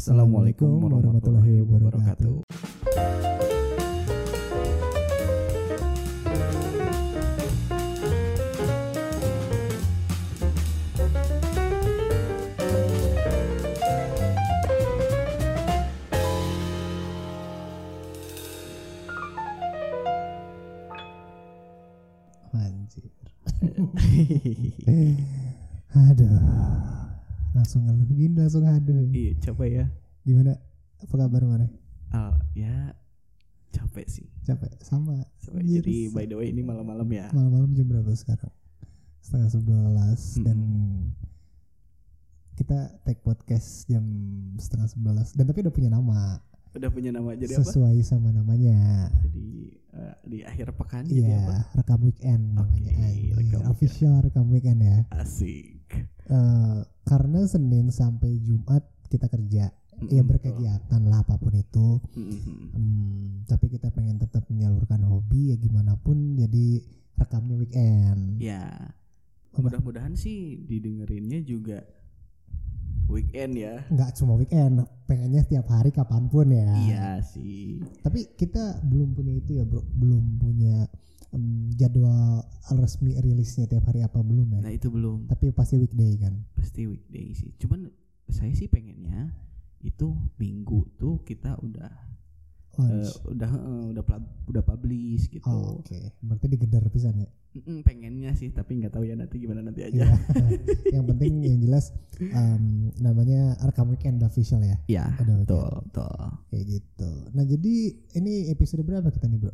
Assalamualaikum warahmatullahi Langsung ngeluh gini langsung aduh. Iya coba ya. Gimana? Apa kabar mana? Ah, ya capek sih. Capek sama. Capek. Anjir, Jadi by the way ini malam-malam ya. malam-malam jam berapa sekarang? Setengah sebelas Mm-mm. dan kita take podcast jam setengah sebelas dan tapi udah punya nama Udah punya nama jadi apa? sesuai sama namanya. Jadi eh, di akhir pekan jadi apa? Iya, rekam weekend namanya. Oke, Anjir, rekam weekend. official rekam weekend ya. Asik. Eh, karena Senin sampai Jumat kita kerja, ya Mm-mm, berkegiatan lah apa pun itu. Mm-mm. Hmm, tapi kita pengen tetap menyalurkan hobi ya gimana pun jadi rekamnya weekend. Ya. Mudah-mudahan sih didengerinnya juga weekend ya. Nggak cuma weekend, pengennya setiap hari kapan pun ya. Iya sih. Tapi kita belum punya itu ya bro, belum punya em, jadwal resmi rilisnya tiap hari apa belum ya. Nah itu belum Tapi pasti weekday kan. pasti weekday sih. Cuman saya sih pengennya itu minggu tuh kita udah Launch. udah eh, udah udah publish gitu. Oh, Oke, berarti digedar pisan ya. Mm-mm, pengennya sih tapi nggak tahu ya nanti gimana nanti aja. Iya. yang penting yang jelas em, namanya rekam weekend official ya. Ya, Udah weekend. betul, betul. Kayak gitu. Nah jadi ini episode berapa kita nih bro?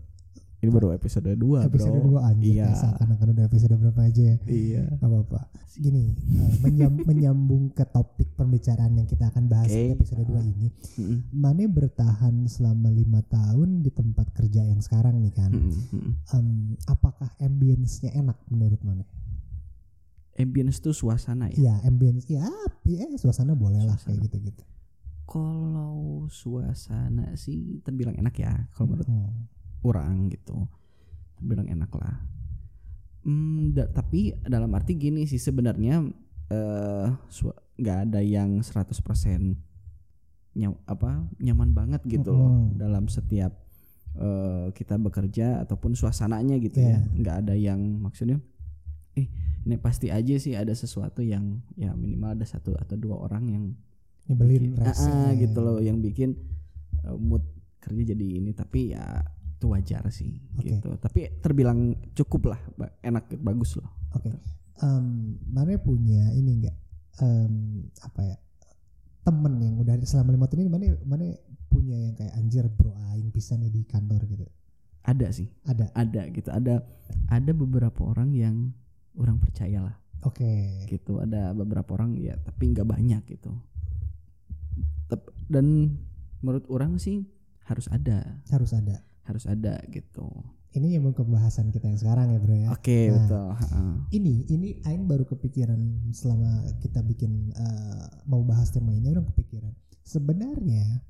Ini baru episode 2, episode Bro. 2 anjir. Iya. Seakan-akan udah episode berapa aja ya. Iya. Gak apa-apa. Gini, eh, menyam- menyambung ke topik pembicaraan yang kita akan bahas Oke. di episode 2 ini. Mane bertahan selama lima tahun di tempat kerja yang sekarang nih kan. mm-mm, mm-mm. Em, apakah ambience-nya enak menurut Mane? Ambience tuh suasana ya. Iya, ambience. Ya, ya suasana boleh lah kayak gitu-gitu. Kalau suasana sih terbilang enak ya kalau menurut Hmm. Orang gitu. Terbilang enak lah. Hmm, da- tapi dalam arti gini sih sebenarnya eh nggak ada yang 100% nyaw, apa nyaman banget gitu loh Mm-mm. dalam setiap eh, kita bekerja ataupun suasananya gitu Iya. ya. nggak ada yang maksudnya eh ini pasti aja sih ada sesuatu yang ya minimal ada satu atau dua orang yang Nyebelin, bikin- rese. Ah, ah, gitu loh yang bikin uh, mood kerja jadi ini tapi ya itu wajar sih Oke. gitu tapi terbilang cukup lah enak bagus loh Oke. Em, Mane punya ini enggak em, apa ya? Temen yang udah selama lima tahun ini Mane Mane punya yang kayak anjir bro aing bisa nih di kantor gitu. ada sih Ada. ada gitu ada ada beberapa orang yang orang percaya lah Oke. gitu ada beberapa orang ya tapi nggak banyak gitu dan menurut orang sih harus ada Harus ada. Harus ada gitu Ini yang pembahasan kita yang sekarang ya bro ya. oke Nah. betul ha-ha. Ini ini aing baru kepikiran selama kita bikin eh, mau bahas tema ini orang kepikiran. Sebenarnya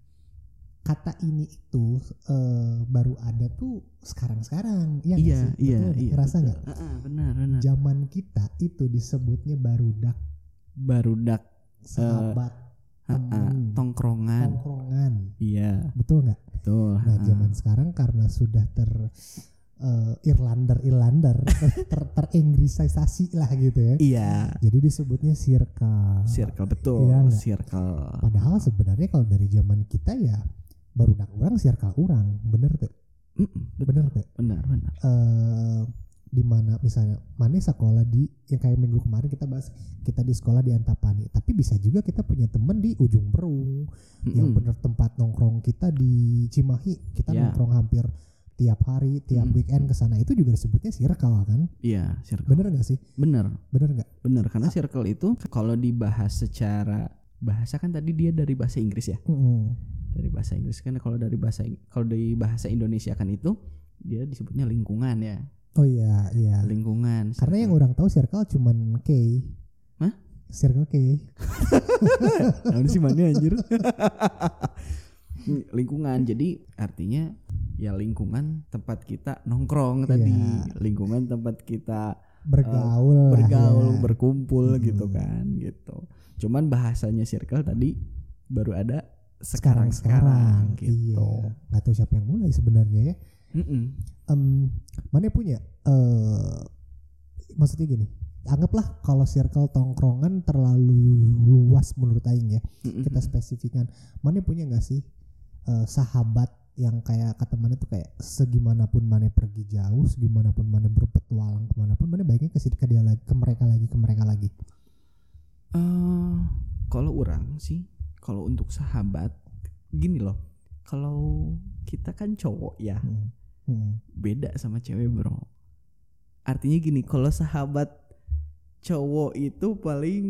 kata ini itu eh, baru ada tuh sekarang-sekarang. Iya nggak iya sih? iya Betul iya Ngerasa nggak? Ha-ha, benar benar Zaman kita itu disebutnya barudak, barudak sahabat, ha-ha, teman, tongkrongan tongkrongan. iya Betul nggak? betul Nah, zaman sekarang karena sudah ter eh, Irlander Irlander ter, ter, teringgrisisasi lah gitu ya. iya Jadi disebutnya circle. circle betul Iya circle Padahal sebenarnya kalau dari zaman kita ya barudak orang circle orang, bener tuh, Mm-mm, betul. bener tuh. benar benar eh di mana misalnya mana sekolah di yang kayak minggu kemarin kita bahas kita di sekolah di Antapani. Tapi bisa juga kita punya temen di ujung Berung. Yang Mm-mm. bener tempat nongkrong kita di Cimahi. Kita Ya. nongkrong hampir tiap hari tiap Mm-mm. weekend ke sana. Itu juga disebutnya circle kan? Iya circle. Bener nggak sih? Bener. Bener nggak? Bener karena circle itu kalau dibahas secara bahasa kan tadi dia dari bahasa Inggris ya? Mm-mm. dari bahasa Inggris kan kalau dari bahasa kalau dari bahasa Indonesia kan itu dia disebutnya lingkungan ya oh iya iya lingkungan karena yang orang tahu circle cuman K Hah? circle K Namun sih mana anjir lingkungan jadi artinya ya lingkungan tempat kita nongkrong tadi Iya. lingkungan tempat kita bergaul lah bergaul ya. berkumpul Hmm. gitu kan gitu cuman bahasanya circle tadi baru ada sekarang sekarang gitu. Iya. Gak tahu siapa yang mulai sebenarnya ya. Mm-mm. Em, mana punya eh maksudnya gini. Anggaplah kalau circle tongkrongan terlalu luas menurut aing ya. Mm-mm. Kita spesifikkan. Mana punya nggak sih eh, sahabat yang kayak kata mana tuh kayak segimanapun mana pergi jauh, segimanapun mana berpetualang ke mana pun mana baiknya ke ke dia lagi, ke mereka lagi, ke mereka lagi. Eh, kalau orang sih, kalau untuk sahabat, gini loh. Kalau kita kan cowok ya, Hmm. Hmm. beda sama cewek bro. Artinya gini, kalau sahabat cowok itu paling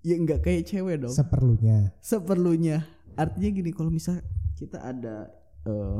ya nggak kayak cewek dong. Seperlunya. Seperlunya. Artinya gini, kalau misal kita ada eh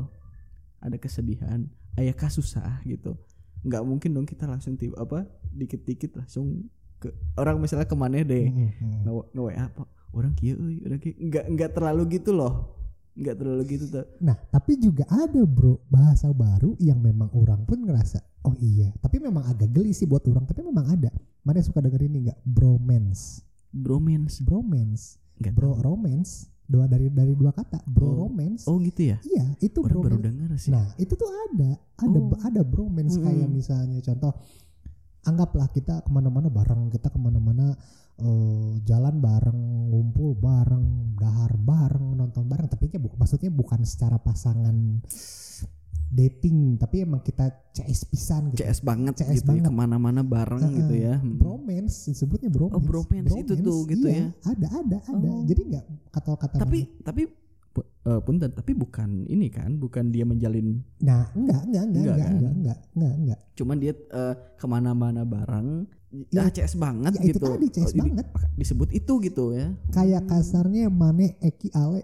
ada kesedihan, ayah kasusah gitu, nggak mungkin dong kita langsung tiba apa dikit-dikit langsung ke orang misalnya ke mana deh Hmm, hmm. nge nge WA apa orang kia kia nggak nggak terlalu gitu loh nggak terlalu gitu tuh Nah, tapi juga ada bro bahasa baru yang memang orang pun ngerasa, oh iya. Tapi memang agak geli sih buat orang, tapi memang ada. Mana yang suka denger ini nggak? Bromance, bromance bromance, nggak bro tahu. romance, dua dari dari dua kata, bro Oh. romance. oh gitu ya Iya, itu orang baru dengar sih Nah, itu tuh ada, ada Oh. ada bromance Mm-mm. kayak misalnya contoh, anggaplah kita ke mana-mana bareng, kita ke mana-mana eh, jalan bareng, ngumpul bareng, dahar bareng, nonton bareng. Tapi bu- maksudnya bukan secara pasangan dating, tapi emang kita CS pisan gitu. CS banget CS gitu ya banget. ke mana-mana bareng Heeh. gitu ya Hmm. Bromance, disebutnya bromance. Oh, bromance itu tuh gitu iya, ya. Ada, ada, ada. Oh. Jadi nggak kata-kata. tapi tapi eh, punten tapi bukan ini kan bukan dia menjalin Nah, enggak, enggak, enggak, Enggak enggak, kan? enggak, enggak, enggak, enggak. cuman dia eh, ke mana-mana bareng Ya, ya CS banget ya itu gitu tadi, CS Oh, banget. disebut itu gitu ya Kayak kasarnya Mane, Eki, Ale,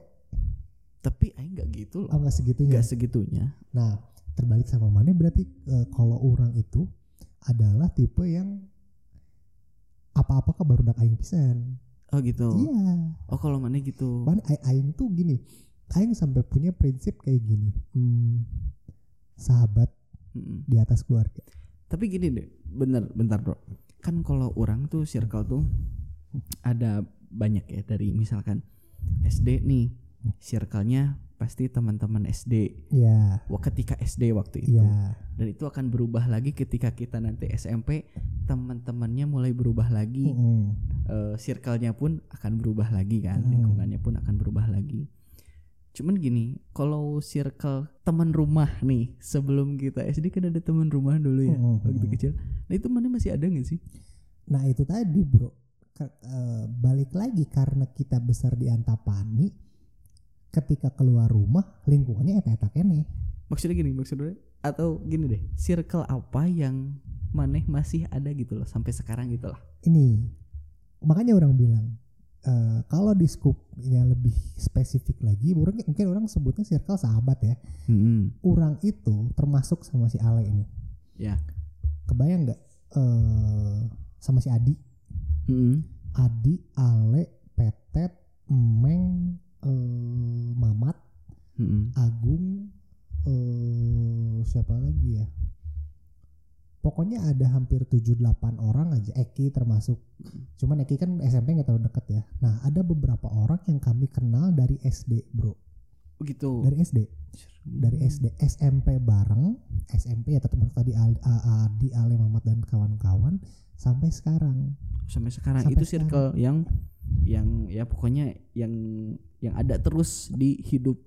tapi aing nggak gitu oh loh nggak segitunya. nggak segitunya Nah, terbalik sama Mane berarti eh, kalau orang itu adalah tipe yang apa-apa ke baru dak aing pisan. Oh gitu Iya. oh kalau mana gitu Mane ai- aing tuh gini. Aing sampai punya prinsip kayak gini. Hmm, sahabat Mm-mm. di atas keluarga. Tapi gini deh, bener, bentar bro. Kan kalau orang tuh circle tuh ada banyak ya dari misalkan SD nih, circle-nya pasti teman-teman SD. Iya. Wah ketika SD waktu itu. Iya. Dan itu akan berubah lagi ketika kita nanti SMP, teman-temannya mulai berubah lagi. Mm-mm. Eh, circle-nya pun akan berubah lagi kan, Hmm. lingkungannya pun akan berubah lagi. Cuman gini, kalau circle teman rumah nih, sebelum kita SD kan ada teman rumah dulu ya, Hmm, waktu kecil. Nah itu mana masih ada nggak sih? Nah itu tadi bro, Ke- eh, balik lagi karena kita besar di Antapani, ketika keluar rumah lingkungannya eta-eta kene. Maksudnya gini, maksudnya atau gini deh, circle apa yang maneh masih ada gitu loh sampai sekarang gitu lah. Ini makanya orang bilang eh, kalau di skupnya lebih spesifik lagi, orang mungkin orang sebutnya circle sahabat ya. Orang itu termasuk sama si Ale ini. Ya. Kebayang nggak eh, sama si Adi? Adi, Ale, Petet, Emeng, eh, Mamat, Agung, eh siapa lagi ya? Pokoknya ada hampir 7-8 orang aja Eki termasuk. Cuman Eki kan SMP nggak terlalu deket ya. Nah ada beberapa orang yang kami kenal dari SD bro. Begitu. Dari SD. Dari SD. SMP bareng. SMP ya tetap tadi Adi, Ale, Mamat dan kawan-kawan. Sampai sekarang. sampai sekarang Sampai itu circle yang yang ya pokoknya yang yang ada terus di hidup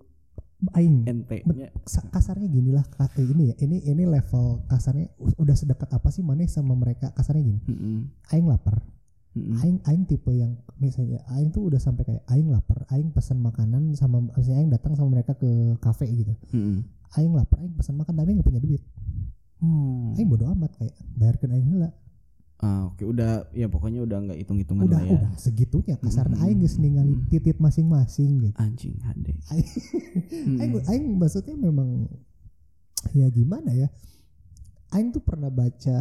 Aing. ente-nya. Sa- kasarnya gini lah ka- ini ya ini ini level kasarnya udah sedekat apa sih mana sama mereka kasarnya gini Mm-mm. aing lapar Mm-mm. aing aing tipe yang misalnya aing tuh udah sampai kayak aing lapar aing pesan makanan sama misalnya aing datang sama mereka ke kafe gitu Mm-mm. aing lapar aing pesan makan tapi nggak punya duit Oh. aing bodo amat kayak bayarkan aing heula Ah, oke udah ya pokoknya udah nggak hitung-hitungan udah lah ya. udah segitunya kasarnya Mm-mm. aing geus ningali Mm-mm. titit masing-masing gitu Anjing hade. aing aing, Mm-mm. aing maksudnya memang ya gimana ya aing tuh pernah baca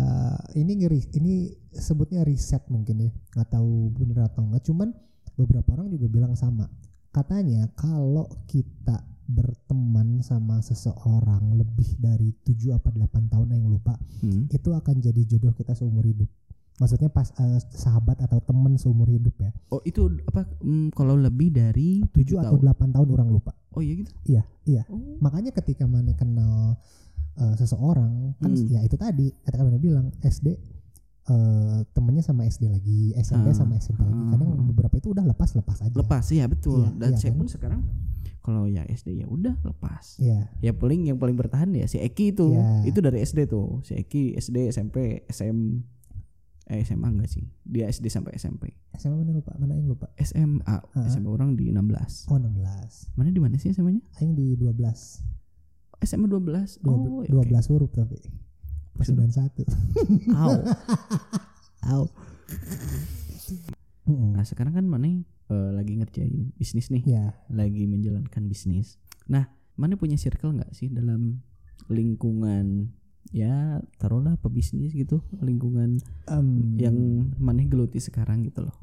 ini ngeri ini sebutnya riset mungkin ya nggak tahu bener atau enggak cuman beberapa orang juga bilang sama katanya kalau kita berteman sama seseorang lebih dari 7 apa 8 tahun aing lupa Hmm. itu akan jadi jodoh kita seumur hidup Maksudnya pas eh, sahabat atau temen seumur hidup ya. Oh itu apa? mm, kalau lebih dari 7 tujuh atau. 8 tahun orang lupa. Oh iya gitu. Iya, iya. Oh. Makanya ketika mana kenal eh, seseorang kan Hmm. ya itu tadi kata mana bilang SD eh, temennya sama SD lagi, SMP Ah, sama SMP lagi. ah, Kadang beberapa itu udah lepas-lepas aja. Lepas ya betul. Iya, Dan iya saya kan? pun sekarang kalau ya SD ya udah lepas. Iya. Ya paling yang paling bertahan ya si Eki itu. Iya. Itu dari SD tuh. Si Eki SD, SMP, SM eh SMA enggak sih? Dia SD sampai SMP. SMA mana lupa? Mana yang lupa? SMA, Ah. SMA orang di 16. Oh 16. Mana di mana sih SMA-nya? Aing di 12. SMA 12. Dua, Oh, ya, 12 oke. huruf tapi. Pas Sudah. 91. Au. Au. Nah, sekarang kan mana eh, lagi ngerjain bisnis nih. Ya, lagi menjalankan bisnis. Nah, mana punya circle nggak sih dalam lingkungan ya taruhlah pebisnis gitu, lingkungan em, yang mana geluti sekarang gitu loh.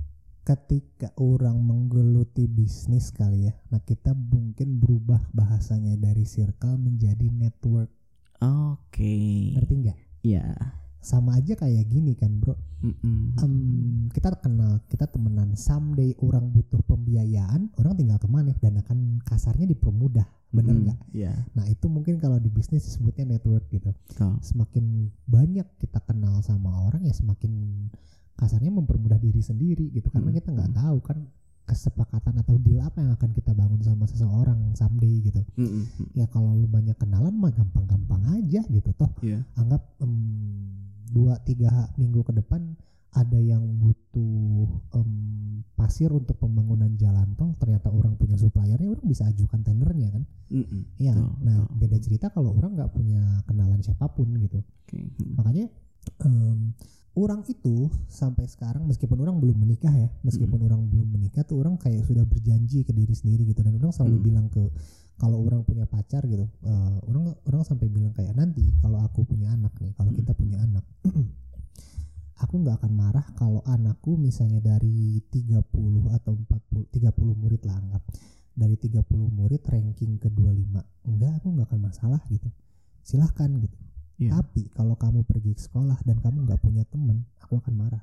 ketika orang menggeluti bisnis kali ya. Nah, kita mungkin berubah bahasanya dari circle menjadi network. Oke. Ngerti nggak? Ya. Sama aja kayak gini kan, Bro. Mm-mm. Em, kita kenal, kita temenan. Someday orang butuh pembiayaan, orang tinggal ke mana dan akan kasarnya dipermudah. Bener Mm-mm. nggak? Ya. Nah, itu mungkin kalau di bisnis disebutnya network gitu. betul. semakin banyak kita kenal sama orang ya semakin kasarnya mempermudah diri sendiri gitu karena Hmm, kita nggak hmm. tahu kan kesepakatan atau deal apa yang akan kita bangun sama seseorang someday gitu Mm-mm. ya kalau lu banyak kenalan mah gampang-gampang aja gitu toh Iya. anggap em, dua tiga minggu ke depan ada yang butuh em, pasir untuk pembangunan jalan tol ternyata orang punya suppliernya orang bisa ajukan tendernya kan. Iya, Betul, nah betul. beda cerita kalau orang nggak punya kenalan siapa pun gitu. Mm. Makanya em, orang itu sampai sekarang meskipun orang belum menikah ya, meskipun orang belum menikah tuh orang kayak sudah berjanji ke diri sendiri gitu dan orang selalu Hmm. bilang ke kalau orang punya pacar gitu, eh, orang orang sampai bilang kayak nanti kalau aku punya anak nih, kalau Hmm. kita punya anak, aku nggak akan marah kalau anakku misalnya dari 30 atau 40 30 murid lah anggap dari 30 murid ranking ke 25 enggak aku nggak akan masalah gitu silahkan gitu Iya. tapi kalau kamu pergi ke sekolah dan kamu nggak punya temen, aku akan marah.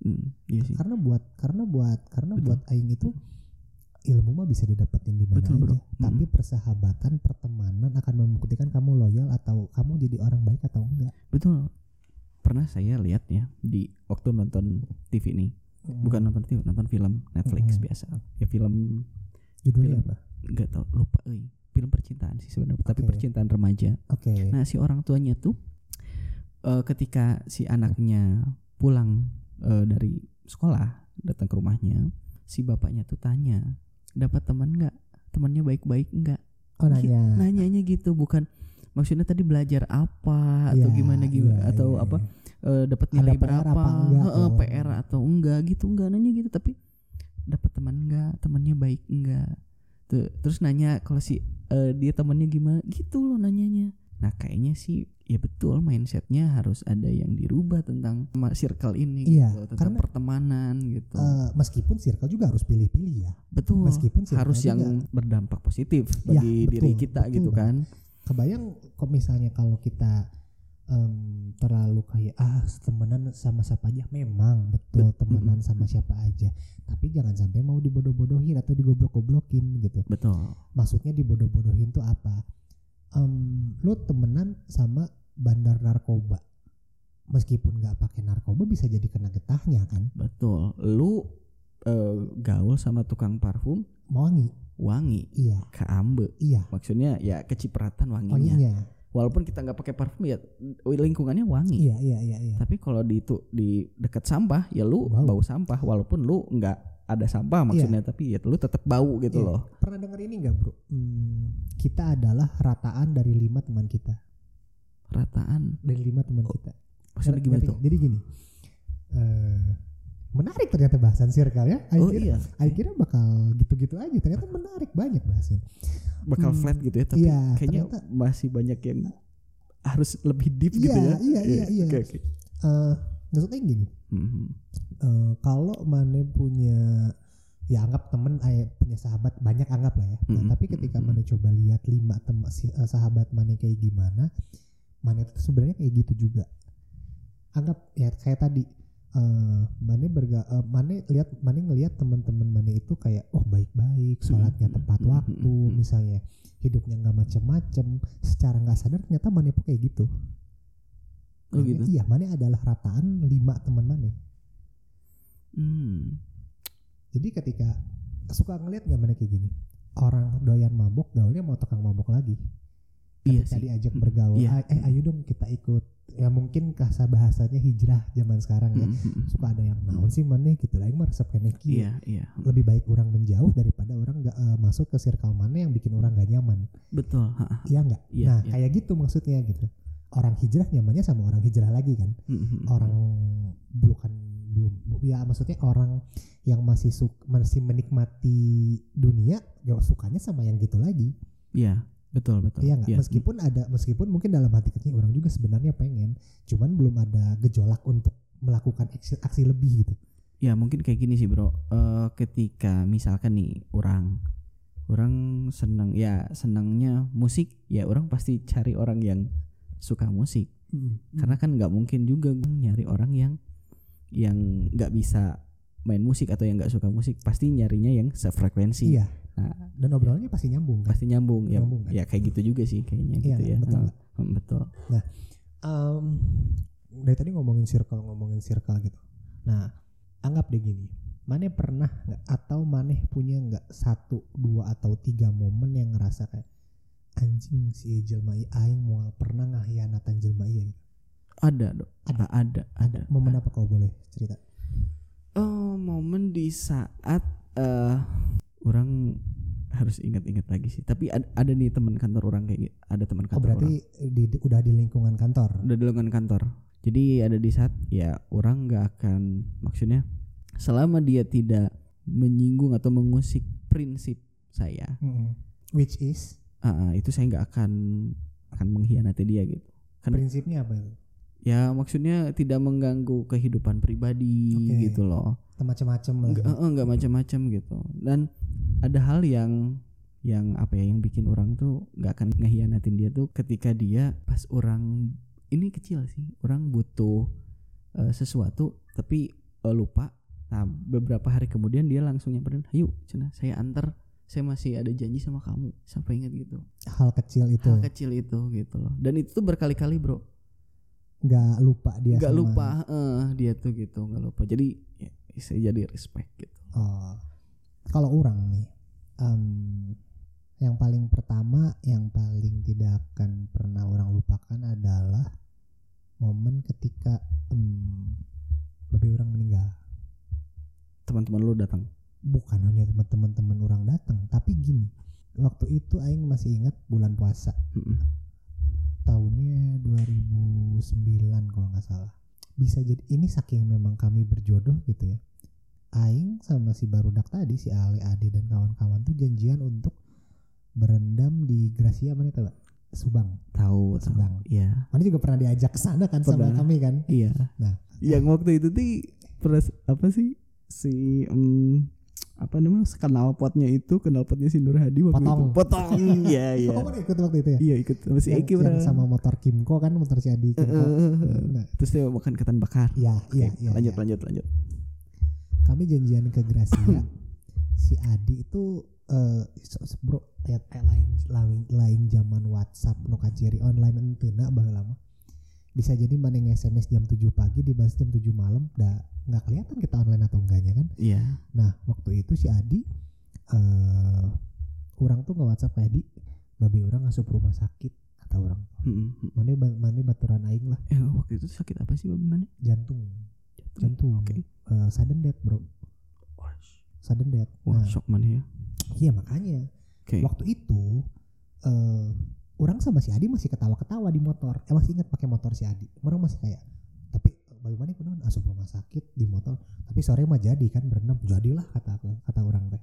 Mm, Iya sih. Karena buat karena buat karena Betul. buat aing itu ilmu mah bisa didapetin di mana aja. bro. Tapi persahabatan, pertemanan akan membuktikan kamu loyal atau kamu jadi orang baik atau enggak. Betul. Pernah saya lihat ya di waktu nonton TV nih. Bukan nonton TV, nonton film Netflix Hmm. biasa. Ya film judulnya film. apa? nggak tahu lupa euy. Film percintaan sih sebenarnya, tapi Oke. percintaan remaja. Oke. Nah, si orang tuanya tuh eh, ketika si anaknya pulang eh, dari sekolah datang ke rumahnya, si bapaknya tuh tanya, "Dapat teman nggak? Temannya baik-baik nggak?" oh nanya. Nanyanya gitu, bukan maksudnya tadi belajar apa atau Iya, gimana gimana iya, atau iya, apa iya. eh, dapat Ada nilai PR berapa, apa enggak. PR atau enggak gitu, enggak nanya gitu tapi dapat teman enggak, temannya baik enggak. Tuh, terus nanya kalau si eh, dia temannya gimana gitu loh nanyanya. Nah, kayaknya sih ya betul mindsetnya harus ada yang dirubah tentang circle ini Iya, gitu, tentang karena- pertemanan gitu. Eh, meskipun circle juga harus pilih-pilih ya. betul. meskipun harus yang juga- berdampak positif Ya, bagi betul, diri kita betul gitu kan. Kebayang kok misalnya kalau kita em, terlalu kayak ah temenan sama siapa aja? Memang betul Bet- temenan sama siapa aja. Tapi jangan sampai mau dibodoh-bodohin atau digoblok-goblokin gitu. Betul. maksudnya dibodoh-bodohin tuh apa? Em, lu temenan sama bandar narkoba. Meskipun nggak pakai narkoba bisa jadi kena getahnya kan? Betul. Lu eh, gaul sama tukang parfum wangi wangi, iya keambe. iya Maksudnya ya kecipratan wanginya. wanginya Walaupun kita nggak pakai parfum ya lingkungannya wangi. iya iya iya iya Tapi kalau di itu di dekat sampah ya lu Bau. bau, sampah walaupun lu nggak ada sampah maksudnya tapi ya lu tetap bau gitu Iya. loh. Pernah denger ini nggak bro? Hmm, kita adalah rataan dari lima teman kita. Rataan. Dari lima teman Oh, kita. Maksudnya gimana tuh? Jadi gini. eh menarik ternyata bahasan circle ya. Aing Oh kira, iya. Aing kira bakal gitu-gitu aja. Ternyata menarik banyak bahasin. Bakal Hmm, flat gitu ya tapi iya, kayaknya ternyata- masih banyak yang harus lebih deep Iya, gitu ya. iya, iya, iya. Oke, oke. Eh maksudnya gini. Mhm. eh, kalau mana punya ya anggap temen eh, punya sahabat banyak anggap lah ya Nah, Mm-mm. tapi ketika Mm-mm. mana coba lihat lima tem si- eh, sahabat mana kayak gimana mana itu sebenarnya kayak gitu juga anggap ya kayak tadi eh Mane berga eh, Mane lihat Mane ngelihat teman-teman Mane itu kayak oh baik-baik sholatnya Hmm, tepat hmm, waktu hmm, hmm. misalnya hidupnya nggak macem-macem secara nggak sadar ternyata Mane pun kayak gitu Oh Mane- gitu. iya Mane adalah rataan lima teman Mane Hmm. jadi ketika suka ngelihat nggak Mane kayak gini orang doyan mabok gaulnya mau tukang mabok lagi Iya ketika sih. diajak Hmm, bergaul iya. "Ah, eh ayo dong kita ikut ya mungkin bahasa bahasanya hijrah zaman sekarang ya Hmm, hmm, hmm. suka ada yang naon sih mana gitu lah mah resep kene kieu." Iya, iya. lebih baik orang menjauh daripada orang nggak eh, masuk ke circle mana yang bikin orang gak nyaman Betul. iya nggak Iya, nah iya. kayak gitu maksudnya gitu orang hijrah nyamannya sama orang hijrah lagi kan Hmm, orang bukan belum ya maksudnya orang yang masih suk masih menikmati dunia gak sukanya sama yang gitu lagi Iya, betul, betul. Iya nggak? Iya. Meskipun ada, meskipun mungkin dalam hati kecil orang juga sebenarnya pengen, cuman belum ada gejolak untuk melakukan aksi, aksi lebih gitu. Ya mungkin kayak gini sih bro. Eh, ketika misalkan nih orang orang senang ya senangnya musik ya orang pasti cari orang yang suka musik karena kan nggak mungkin juga gue nyari orang yang yang nggak bisa main musik atau yang nggak suka musik pasti nyarinya yang sefrekuensi Iya. Nah, Dan obrolannya pasti nyambung kan. pasti nyambung ya Nyambung kan? ya kayak gitu juga sih kayaknya Iya gitu kan, ya betul heeh, betul Em, dari tadi ngomongin circle, ngomongin circle gitu. Nah, anggap deh gini. Maneh pernah nggak atau maneh punya nggak satu, dua atau tiga momen yang ngerasa kayak anjing si jelma aing moal pernah ngahianatan jelma ieu gitu. ada dok Ada. Ah, ada ada Momen apa kau boleh cerita? Oh, momen di saat eh orang harus ingat-ingat lagi sih. Tapi ada, ada nih teman kantor orang kayak gitu. Ada teman Oh kantor berarti di, di- udah di lingkungan kantor. orang. Udah di lingkungan kantor. Jadi ada di saat ya orang nggak akan maksudnya selama dia tidak menyinggung atau mengusik prinsip saya, Mm-mm. Which is ah, ah, itu saya nggak akan akan mengkhianati dia gitu. Karena prinsipnya apa itu? ya maksudnya tidak mengganggu kehidupan pribadi Oke. gitu loh. Macam-macam. Enggak, enggak macam-macam gitu. Dan ada hal yang yang apa ya yang bikin orang tuh nggak akan ngehianatin dia tuh ketika dia pas orang ini kecil sih orang butuh eh, sesuatu tapi eh, lupa nah beberapa hari kemudian dia langsung nyamperin ayo cina saya antar saya masih ada janji sama kamu sampai ingat gitu Hal kecil itu hal kecil itu gitu loh dan itu tuh berkali-kali bro nggak lupa dia. nggak lupa eh, dia tuh gitu nggak lupa jadi ya, saya jadi respect gitu Oh. Kalau orang nih, em, yang paling pertama, yang paling tidak akan pernah orang lupakan adalah momen ketika em, babi orang meninggal. teman-teman lu datang Bukan hanya teman-teman orang datang, tapi gini. Waktu itu Aing masih ingat bulan puasa. Mm-mm. tahunnya 2009 kalau nggak salah bisa jadi ini saking memang kami berjodoh gitu ya Aing sama si barudak tadi si Ale Ade dan kawan-kawan tuh janjian untuk berendam di Gracia mana itu Pak? Subang tahu tahu Subang. iya mana juga pernah diajak ke sana kan sama Pernah. kami kan iya Nah. yang waktu itu tuh pres apa sih si em, apa namanya? Kenal potnya itu kenal potnya si Nur Hadi waktu Potong. itu. Potong. Iya iya. oh mana ikut waktu itu ya? Iya ikut. Sama si yang, Eki yang pernah sama motor Kimco kan motor si Adi Kimco? eh. nah, terus dia makan ketan bakar. Iya iya iya lanjut iya. lanjut lanjut. Kami janjian ke Gracia. Si Adi itu eh so- bro lihat eh, lain lain lain zaman WhatsApp kaciri online ente na baheula lama bisa jadi mana SMS jam 7 pagi dibalas jam 7 malam dah nggak kelihatan kita online atau enggaknya kan? Iya. Nah waktu itu si Adi eh orang tuh nge WhatsApp ke Adi babi orang ngasup rumah sakit kata orang Mm, mm. mana mana baturan aing lah. Eh waktu itu sakit apa sih babi mana jantung. Jantung oke. Eh, sudden death bro. Sudden death. Wah nah, shock mana ya. Iya makanya. Oke. Waktu itu eh orang sama si Adi masih ketawa-ketawa di motor. Eh masih ingat pakai motor si Adi. Orang masih kayak tapi eh, bagaimana kunaon asup rumah sakit di motor. Tapi sore mah jadi kan berenam. Jadilah kata kata orang teh.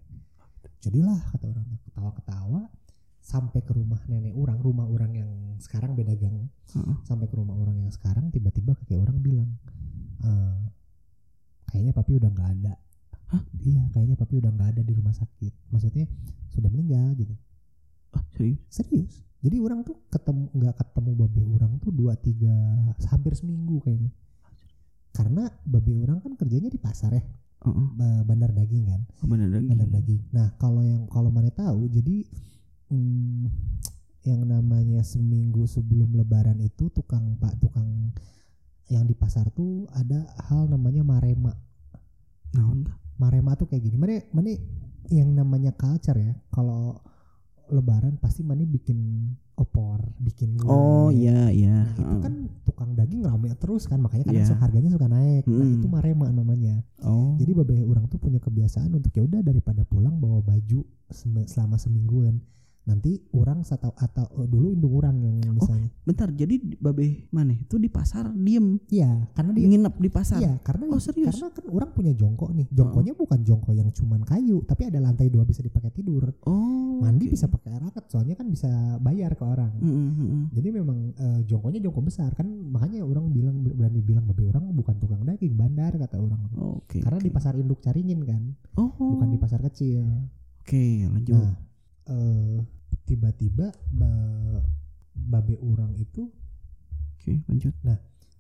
Jadilah kata orang teh. Ketawa-ketawa sampai ke rumah nenek orang rumah orang yang sekarang beda gang. Heeh. sampai ke rumah orang yang sekarang tiba-tiba kakek orang bilang eh kayaknya papi udah nggak ada. Hah? iya kayaknya papi udah nggak ada di rumah sakit. Maksudnya sudah meninggal gitu. Ah serius? Serius jadi orang tuh ketemu nggak ketemu babe orang tuh dua tiga hampir seminggu kayaknya. Karena babe orang kan kerjanya di pasar ya. Heeh. ba- bandar daging kan? Oh, bener lagi. bandar daging. Nah kalau yang kalau mana tahu jadi hmm, yang namanya seminggu sebelum lebaran itu tukang pak tukang yang di pasar tuh ada hal namanya marema. Tah? marema tuh kayak gini. Mana mana yang namanya culture ya. Kalau lebaran pasti mana bikin opor bikin gulai. Oh iya iya. Nah, itu kan tukang daging rame terus kan makanya kadang Iya. suka- harganya suka naik. Nah, Mm. itu marema namanya. Oh. Jadi babeh orang tuh punya kebiasaan untuk ya udah daripada pulang bawa baju selama semingguan. Nanti orang atau atau eh, dulu indung orang yang Oh. misalnya. bentar jadi di- babe mana itu di pasar diem Iya, karena dia nginep di pasar. Iya, karena Oh, serius? karena kan orang punya jongkok nih. Jongkoknya bukan jongkok yang cuman kayu, tapi ada lantai dua bisa dipakai tidur. Oh. Mandi oke. bisa pakai raket, soalnya kan bisa bayar ke orang. Mm, mm, mm, mm. Jadi memang eh, jongkoknya jongkok besar kan makanya orang bilang berani bilang babe orang bukan tukang daging bandar kata orang. Oke. Karena di oke. pasar induk Caringin kan, Oh. bukan di pasar kecil. Oke lanjut. Nah, eh, tiba-tiba ba- babe orang itu Oke lanjut.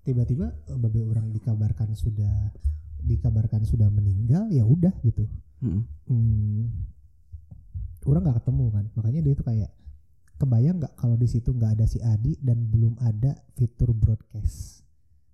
tiba-tiba eh, babe orang dikabarkan sudah dikabarkan sudah meninggal ya udah gitu. Mm, Hmm, orang nggak ketemu kan, makanya dia tuh kayak kebayang nggak kalau di situ nggak ada si Adi dan belum ada fitur broadcast.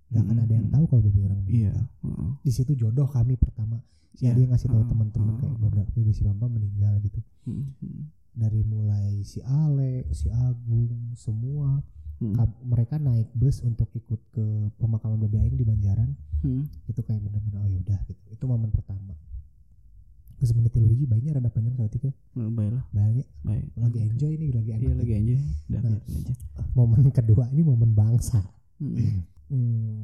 Gak akan ada yang Mm, tahu kalau babe orang Iya. meninggal. heeh. Di situ jodoh kami pertama. Si Iya, Adi yang ngasih tahu heeh, teman-teman kayak babe si Bamba meninggal gitu. Mm, mm, dari mulai si Ale, si Agung, semua mm, ka- mereka naik bus untuk ikut ke pemakaman Babe Aing di Banjaran mm. itu kayak bener-bener oh yaudah gitu itu momen pertama Terus menit tilu hiji bayinya rada panjang saat itu Oh, baiklah bayarnya baik. lagi enjoy nih lagi enak Iya lagi. Udah Nah. aja. momen kedua ini momen bangsa Mm, hmm,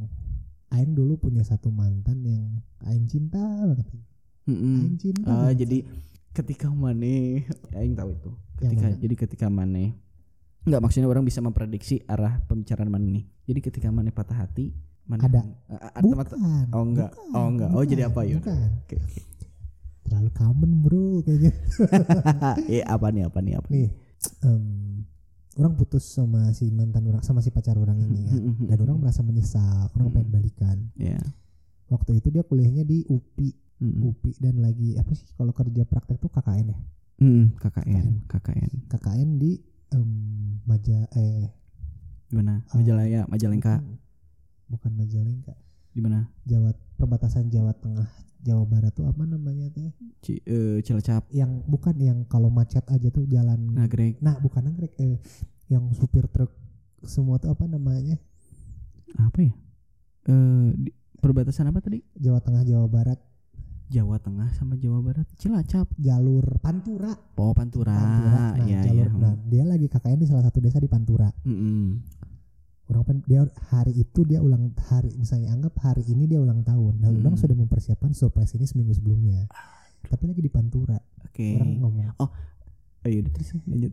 Aing dulu punya satu mantan yang Aing cinta banget mm, mm. Aing cinta Ah, banget. jadi ketika Mane aing tahu itu. Yang Ketika jadi ketika Mane Enggak maksudnya orang bisa memprediksi arah pembicaraan Mane nih. Jadi ketika Mane patah hati, Mane Ada. Ah, bukan Oh, enggak. bukan, Oh, enggak. Oh, jadi apa ya? bukan Oke, oke. terlalu common bro kayaknya eh apa nih apa nih apa nih em, orang putus sama si mantan orang sama si pacar orang ini ya dan orang merasa menyesal orang pengen balikan ya waktu itu dia kuliahnya di UPI Mm-mm. UPI dan lagi apa sih kalau kerja praktek tuh KKN ya? Mm, KKN KKN KKN di em, Maja eh gimana? Ah. Majalaya Majalengka. bukan, Majalengka. Di mana Jawa perbatasan Jawa Tengah Jawa Barat tuh apa namanya teh? Ci, eh, Cilacap. Yang bukan yang kalau macet aja tuh jalan Nagrek. Nah bukan nagrek eh, yang supir truk semua tuh apa namanya? Apa ya? Eh di- perbatasan apa tadi? Jawa Tengah Jawa Barat Jawa Tengah sama Jawa Barat? Cilacap. Jalur Pantura. Oh Pantura, Pantura. Nah, ya jalur. ya nah dia lagi KKN di salah satu desa di Pantura. Mm-mm. orang pen, dia hari itu dia ulang hari misalnya anggap hari ini dia ulang tahun. Nah Hmm. orang sudah mempersiapkan surprise ini seminggu sebelumnya. Tapi lagi di Pantura. Oke. Orang ngomong ayo udah terus lanjut.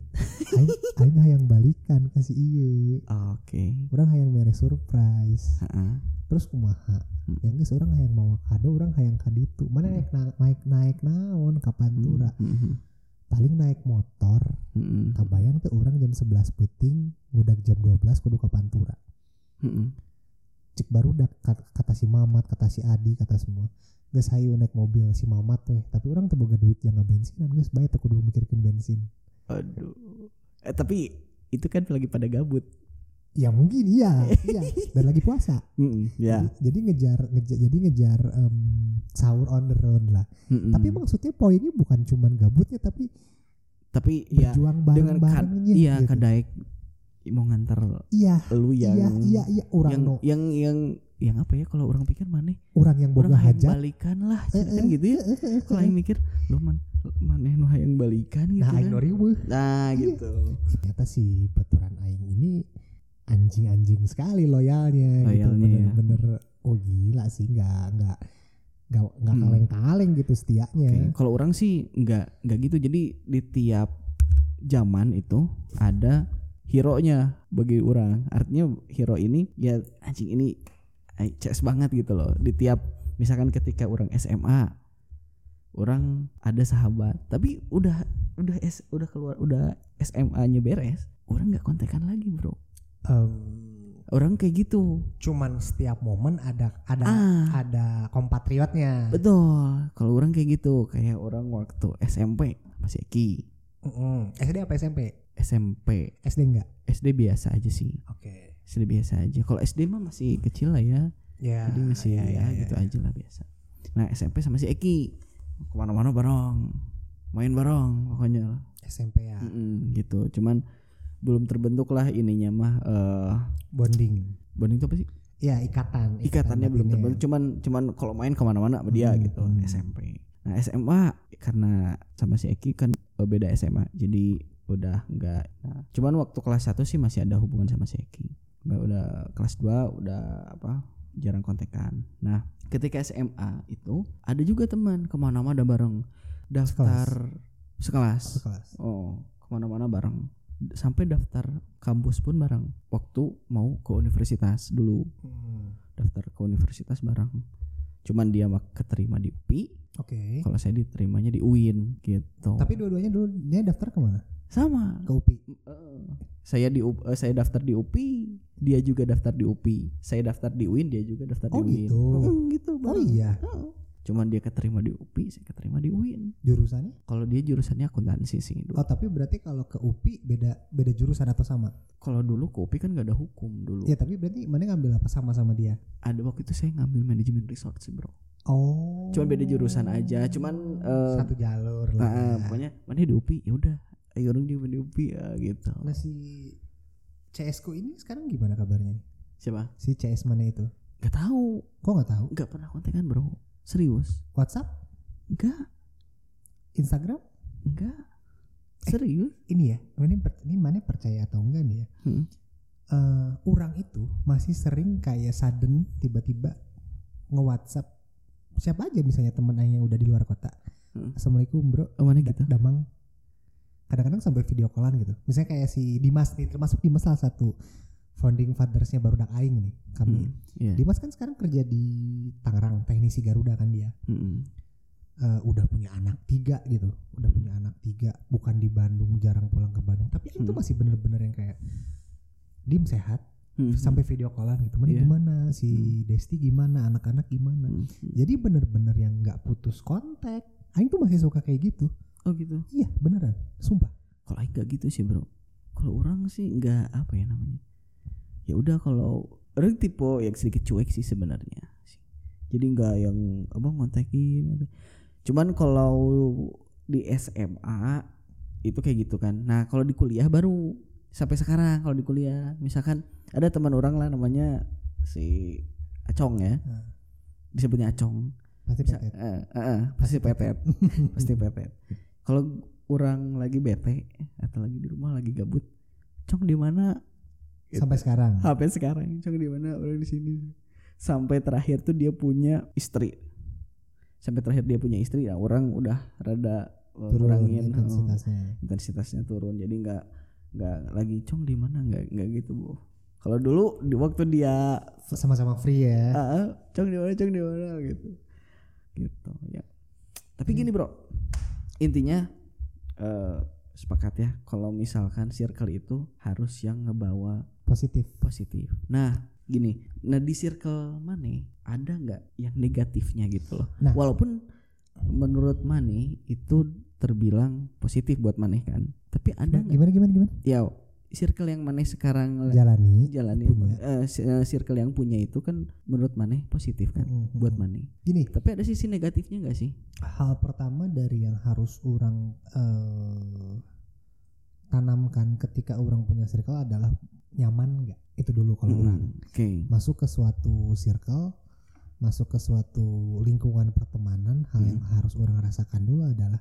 Aing aing hayang balikan kasih iya oke. Orang hayang mere surprise. Heeh. Terus kumaha? Hmm. yang geus orang hayang bawa kado orang hayang kaditu. Mana naik na- naik naik naon ke Pantura? Mm-mm. paling naik motor. Mm-mm. kabayang tuh orang jam 11 peting ngudag jam 12 kudu ke Pantura. Mm-mm. cik baru dak kata, si Mamat kata si Adi kata semua. Gus hayu naik mobil si Mamat weh tapi orang tuh boga duit yang bensinan. Gus bayar tuh kudu mikirkan bensin. Aduh. Eh tapi itu kan lagi pada gabut ya mungkin iya iya. Dan lagi puasa. Mm-mm. ya jadi, jadi ngejar ngejar jadi ngejar em, sahur on the road lah. Mm-mm. tapi maksudnya poinnya bukan cuman gabutnya tapi tapi ya berjuang dengan kad, bareng-barengnya iya gitu. kadaik mau ngantar iya lu yang iya iya iya orang yang no. yang yang yang apa ya kalau orang pikir mana? Orang yang boga orang hajat. balikan lah Eh, kan eh, gitu ya. eh, eh, kalau yang mikir lu man maneh nu hayang balikan gitu nah kan? nah Iya. gitu. Ternyata si baturan aing ini anjing-anjing sekali loyalnya, gitu Loyalnya ya. bener-bener. Oh gila sih nggak nggak nggak nggak Hmm. kaleng-kaleng gitu setianya Oke, kalau orang sih nggak nggak gitu. Jadi di tiap zaman itu ada hero nya bagi orang. Artinya hero ini ya anjing ini CS banget gitu loh. Di tiap misalkan ketika orang SMA orang ada sahabat tapi udah udah S udah keluar udah SMA nya beres orang nggak kontekan lagi bro Em, orang kayak gitu. cuman setiap momen ada ada ah. ada kompatriotnya. Betul. Kalau orang kayak gitu kayak orang waktu SMP masih Eki. Mm-mm. SD apa SMP SMP SD enggak? SD biasa aja sih. Oke. SD biasa aja. Kalau SD mah masih kecil lah ya. Ya jadi masih ya, ya, ya, gitu ya. aja lah biasa. Nah SMP sama si Eki. Ke mana-mana bareng. Main bareng pokoknya SMP ya. Mm-mm, gitu. Cuman belum terbentuk lah ininya mah eh bonding. bonding itu apa sih? Ya ikatan. Ikatannya belum terbentuk cuman cuman kalau main ke mana-mana sama dia Hmm, gitu hmm. SMP nah SMA karena sama si Eki kan eh, beda SMA jadi udah enggak nah, cuman waktu kelas 1 sih masih ada hubungan sama si Eki. Udah kelas 2 udah apa jarang kontekan. Nah ketika SMA itu ada juga teman ke mana-mana bareng. Daftar sekelas, sekelas. Oh ke mana-mana bareng sampai daftar kampus pun bareng. Waktu mau ke universitas dulu. Hmm, daftar ke universitas bareng. Cuman dia mah keterima di UPI oke. Kalau saya diterimanya di UIN gitu. Tapi dua-duanya dulu dia daftar ke mana? Sama. Ke UPI Eh, saya di U- eh, saya daftar di UPI dia juga daftar di UPI saya daftar di UIN dia juga daftar Oh, di UIN gitu. Mm, gitu oh iya? Heeh. Cuman dia keterima di UPI saya keterima di UIN jurusannya? Kalau dia jurusannya akuntansi sih dulu oh tapi berarti kalau ke UPI beda beda jurusan atau sama? Kalau dulu ke UPI kan gak ada hukum dulu. Ya tapi berarti mana ngambil apa sama sama dia? Ada waktu itu saya ngambil manajemen resort sih bro. Oh. Cuman beda jurusan aja cuman eh, satu jalur lah. Eh, pokoknya mana di UPI ya udah ayo orang di di UPI ya gitu. nah si CS ku ini sekarang gimana kabarnya nih? Siapa? si CS mana itu? Gak tahu, kok nggak tahu? Nggak pernah kontekan bro. Serius? WhatsApp Enggak, Instagram enggak. Serius? ini ya ini per- ini mana percaya atau enggak nih ya Hmm. Eh, orang itu masih sering kayak sudden tiba-tiba nge-WhatsApp siapa aja misalnya temen yang udah di luar kota Hmm. Assalamualaikum bro Oh mana gitu? Damang kadang-kadang sampai video callan gitu misalnya kayak si Dimas nih termasuk Dimas salah satu founding fathersnya Barudak Aing nih kami Hmm. Iya. Dimas kan sekarang kerja di Tangerang teknisi Garuda kan dia Hmm. Eh, udah punya anak tiga gitu udah punya anak tiga bukan di Bandung jarang pulang ke Bandung tapi itu Hmm. masih bener-bener yang kayak Dim sehat Hmm. sampai video callan gitu mana Iya. gimana si Desti gimana anak-anak gimana Hmm. jadi bener-bener yang nggak putus kontak Aing tuh masih suka kayak gitu Oh gitu. iya beneran sumpah Kalau Aing gak gitu sih bro. Kalau orang sih nggak apa ya namanya. Ya udah kalau orang tipe yang sedikit cuek sih sebenarnya. Jadi nggak yang apa ngontekin. Cuman kalau di SMA itu kayak gitu kan. Nah kalau di kuliah baru sampai sekarang kalau di kuliah misalkan ada teman orang lah namanya si Acong ya Nah. disebutnya Acong pasti Bisa- petet eh, eh, eh, pasti petet pasti petet kalau orang lagi bete atau lagi di rumah lagi gabut cong di mana Gitu. sampai sekarang. HP sekarang. Cong di mana? Orang di sini. Sampai terakhir tuh dia punya istri. Sampai terakhir dia punya istri ya orang udah rada eh, turun ngurangin eh, intensitasnya. intensitasnya turun. Jadi nggak nggak lagi cong di mana? Nggak nggak gitu bu. Kalau dulu di waktu dia sama-sama free ya. Ah, cong di mana? Cong di mana? Gitu. Gitu ya. Tapi gini bro. Intinya eh sepakat ya. Kalau misalkan circle itu harus yang ngebawa positif. Positif. Nah gini. Nah di circle mana ada nggak yang negatifnya gitu loh? Nah. walaupun menurut Mane itu terbilang positif buat Mane kan tapi ada nggak? gimana gimana gimana? Ya circle yang Mane sekarang jalani jalani punya. eh, circle yang punya itu kan menurut Mane positif kan Mm, mm, buat mm. Mane. Gini. Tapi ada sisi negatifnya nggak sih? Hal pertama dari yang harus orang eh, tanamkan ketika orang punya circle adalah nyaman nggak? Itu dulu kalau Mm, orang. Oke. Masuk ke suatu circle masuk ke suatu lingkungan pertemanan hal yang Hmm. harus orang rasakan dulu adalah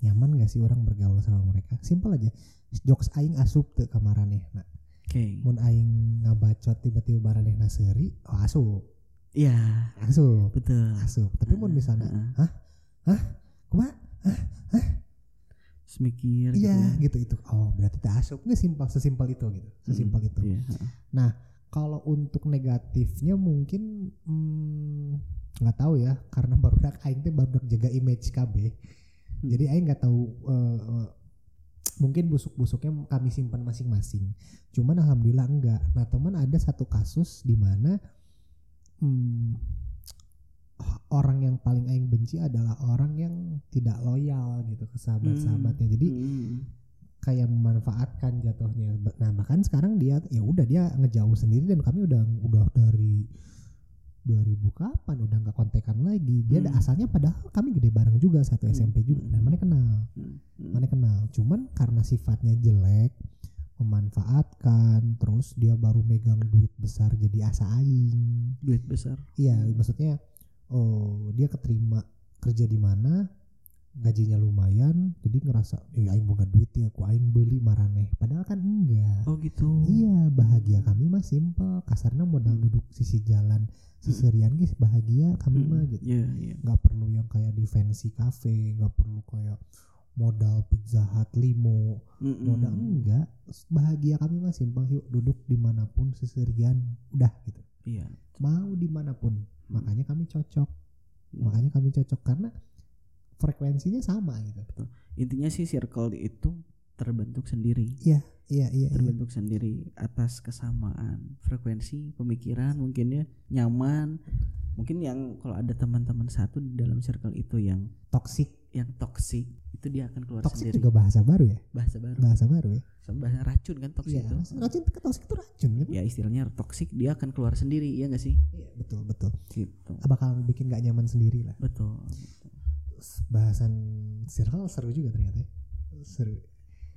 nyaman gak sih orang bergaul sama mereka? Simpel aja. Jokes aing asup tuh kamaraneh nah oke. Mun aing ngabacot tiba-tiba baraneh naseri oh asup. Iya. Asup. Betul. Asup. Tapi mun misalnya Heeh. hah? Hah? Kumaha Terus mikir gitu iya ya. gitu itu oh berarti tak asup nggak simpel sesimpel itu gitu sesimpel Mm, itu iya, heeh. kalau untuk negatifnya mungkin hmm, nggak tahu ya karena baru aing teh baru jaga image KB Hmm. jadi aing nggak tahu eh, mungkin busuk-busuknya kami simpan masing-masing. Cuman alhamdulillah enggak. Nah teman ada satu kasus di mana hmm, orang yang paling aing benci adalah orang yang tidak loyal gitu ke sahabat-sahabatnya. Jadi Hmm. kayak memanfaatkan jatuhnya. Nah bahkan sekarang dia ya udah dia ngejauh sendiri dan kami udah udah dari 2000 kapan udah nggak kontekan lagi. Dia ada Hmm. asalnya padahal kami gede bareng juga satu Hmm. SMP juga dan Hmm. mana kenal Hmm. Hmm. mana kenal cuman karena sifatnya jelek memanfaatkan terus dia baru megang duit besar jadi asa aing duit besar iya Hmm. maksudnya oh dia keterima kerja di mana gajinya lumayan jadi ngerasa eh aing boga duit ya aku aing beli maraneh padahal kan enggak oh gitu iya bahagia kami mah simple kasarnya modal Hmm. duduk sisi jalan seserian guys bahagia kami Hmm. mah gitu Iya, iya. nggak perlu yang kayak di fancy cafe nggak perlu kayak modal pizza hut limo Mm-mm. modal enggak bahagia kami mah simpel yuk duduk di mana pun seserian udah gitu iya mau di mana pun. Makanya kami cocok. Makanya kami cocok karena frekuensinya sama gitu. Intinya sih circle itu terbentuk sendiri. Iya iya iya. Terbentuk sendiri atas kesamaan frekuensi pemikiran mungkin ya nyaman. Mungkin yang kalau ada teman-teman satu di dalam circle itu yang toxic yang toksik itu dia akan keluar toxic sendiri. juga bahasa baru ya? Bahasa baru. Bahasa baru ya? Bahasa racun kan toksik iya itu. racun toxic itu racun kan? Ya istilahnya toksik dia akan keluar sendiri ya nggak sih? Iya betul betul. Gitu. Bakal bikin gak nyaman sendiri lah. Betul. Bahasan circle seru juga ternyata ya. seru.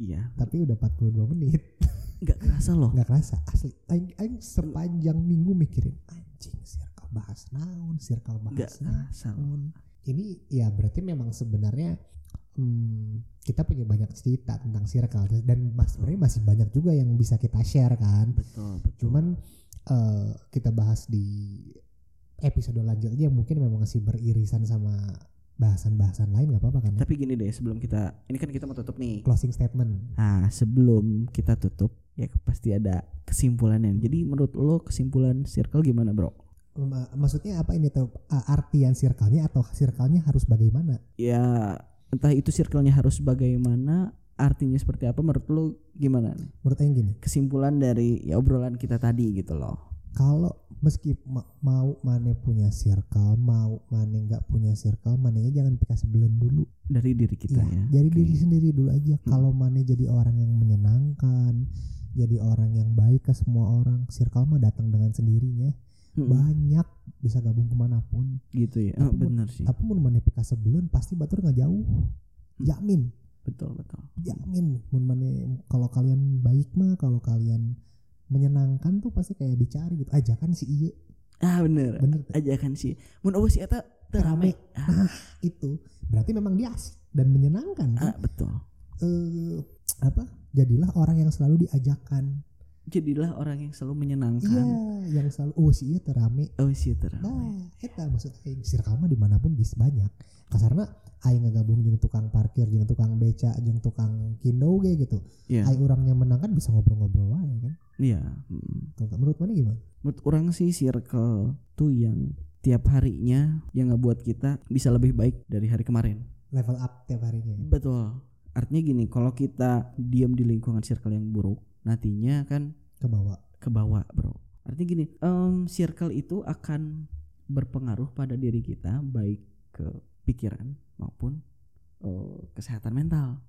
Iya. Tapi udah 42 menit. Nggak kerasa loh. Nggak kerasa asli. Aing, aing sepanjang minggu mikirin anjing circle bahas naon circle bahas naon kerasa loh ini ya berarti memang sebenarnya hmm, kita punya banyak cerita tentang circle dan mas sebenarnya masih banyak juga yang bisa kita share kan betul betul cuman eh, kita bahas di episode lanjutnya yang mungkin memang masih beririsan sama bahasan-bahasan lain nggak apa-apa kan ya? tapi gini deh sebelum kita ini kan kita mau tutup nih closing statement Nah, sebelum kita tutup, ya pasti ada kesimpulannya. Jadi menurut lo kesimpulan circle gimana, Bro? Ma- maksudnya apa ini tuh uh, artian circle-nya atau circle-nya harus bagaimana Ya, entah itu circle-nya harus bagaimana, artinya seperti apa menurut lo gimana? menurut yang gini Kesimpulan dari ya obrolan kita tadi gitu loh. kalau meski ma- mau mana punya circle mau mana nggak punya circle mananya jangan pika sebelen dulu Dari diri kita Iya, ya. jadi Oke. diri sendiri dulu aja kalau mana jadi orang yang menyenangkan jadi orang yang baik ke semua orang circle mah datang dengan sendirinya Mm-mm, banyak bisa gabung ke mana pun gitu ya. Oh, bener sih. tapi mun mana pika sebelen pasti batur nggak jauh Hmm. jamin Betul, betul. jamin mun mana kalau kalian baik mah kalau kalian menyenangkan tuh pasti kayak dicari gitu aja kan si iya Ah, bener. bener tuh. Aja kan sih. Mun eueuh si eta. Ah, itu berarti memang dia asik dan menyenangkan kan? ah, betul. Eh, apa jadilah orang yang selalu diajakan Jadilah orang yang selalu iya menyenangkan. yang selalu oh si iya terame Oh, si teu rame. nah eta maksud aing mah di mana pun bisa banyak kasarna aing ngegabung jeung tukang parkir jeung tukang beca jeung tukang kindo ge gitu Iya. aing orangnya menang kan bisa ngobrol-ngobrol wae kan Iya. mm. Tuh, menurut mana gimana menurut orang sih circle tuh yang tiap harinya yang ngebuat kita bisa lebih baik dari hari kemarin. level up tiap harinya Betul. Artinya gini, kalau kita diam di lingkungan circle yang buruk, nantinya kan ke bawah ke bawah, bro. Artinya gini, em, circle itu akan berpengaruh pada diri kita baik ke pikiran maupun eh, kesehatan mental.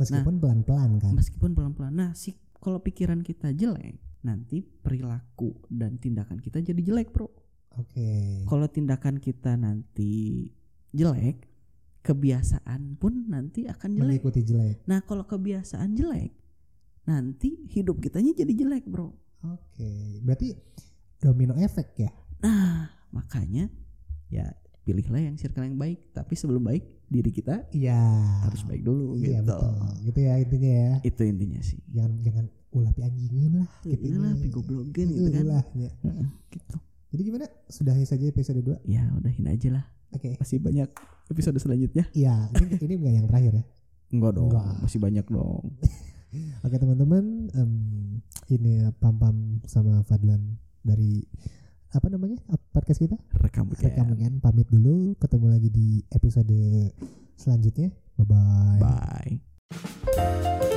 meskipun pelan-pelan kan Meskipun pelan-pelan. Nah, sih kalau pikiran kita jelek, nanti perilaku dan tindakan kita jadi jelek, bro. oke kalau tindakan kita nanti jelek, kebiasaan pun nanti akan jelek. mengikuti jelek Nah, kalau kebiasaan jelek, nanti hidup kitanya jadi jelek, Bro. oke berarti domino efek ya Nah, makanya ya pilihlah yang circle yang baik, tapi sebelum baik diri kita iya harus baik dulu iya gitu. betul gitu ya intinya ya Itu intinya sih. jangan jangan ulah pi anjingin lah gitu Iyalah, pi goblogen gitu kan. Ulah, ya. Gitu. jadi gimana sudahi saja episode 2 Ya, udahin aja lah. oke Masih banyak episode selanjutnya. iya ini ini enggak yang terakhir ya Enggak dong, Enggak. masih banyak dong. oke teman-teman em, ini ya pam pam sama Fadlan dari apa namanya podcast kita Rekam rekam weekend. kan pamit dulu ketemu lagi di episode selanjutnya bye bye Bye.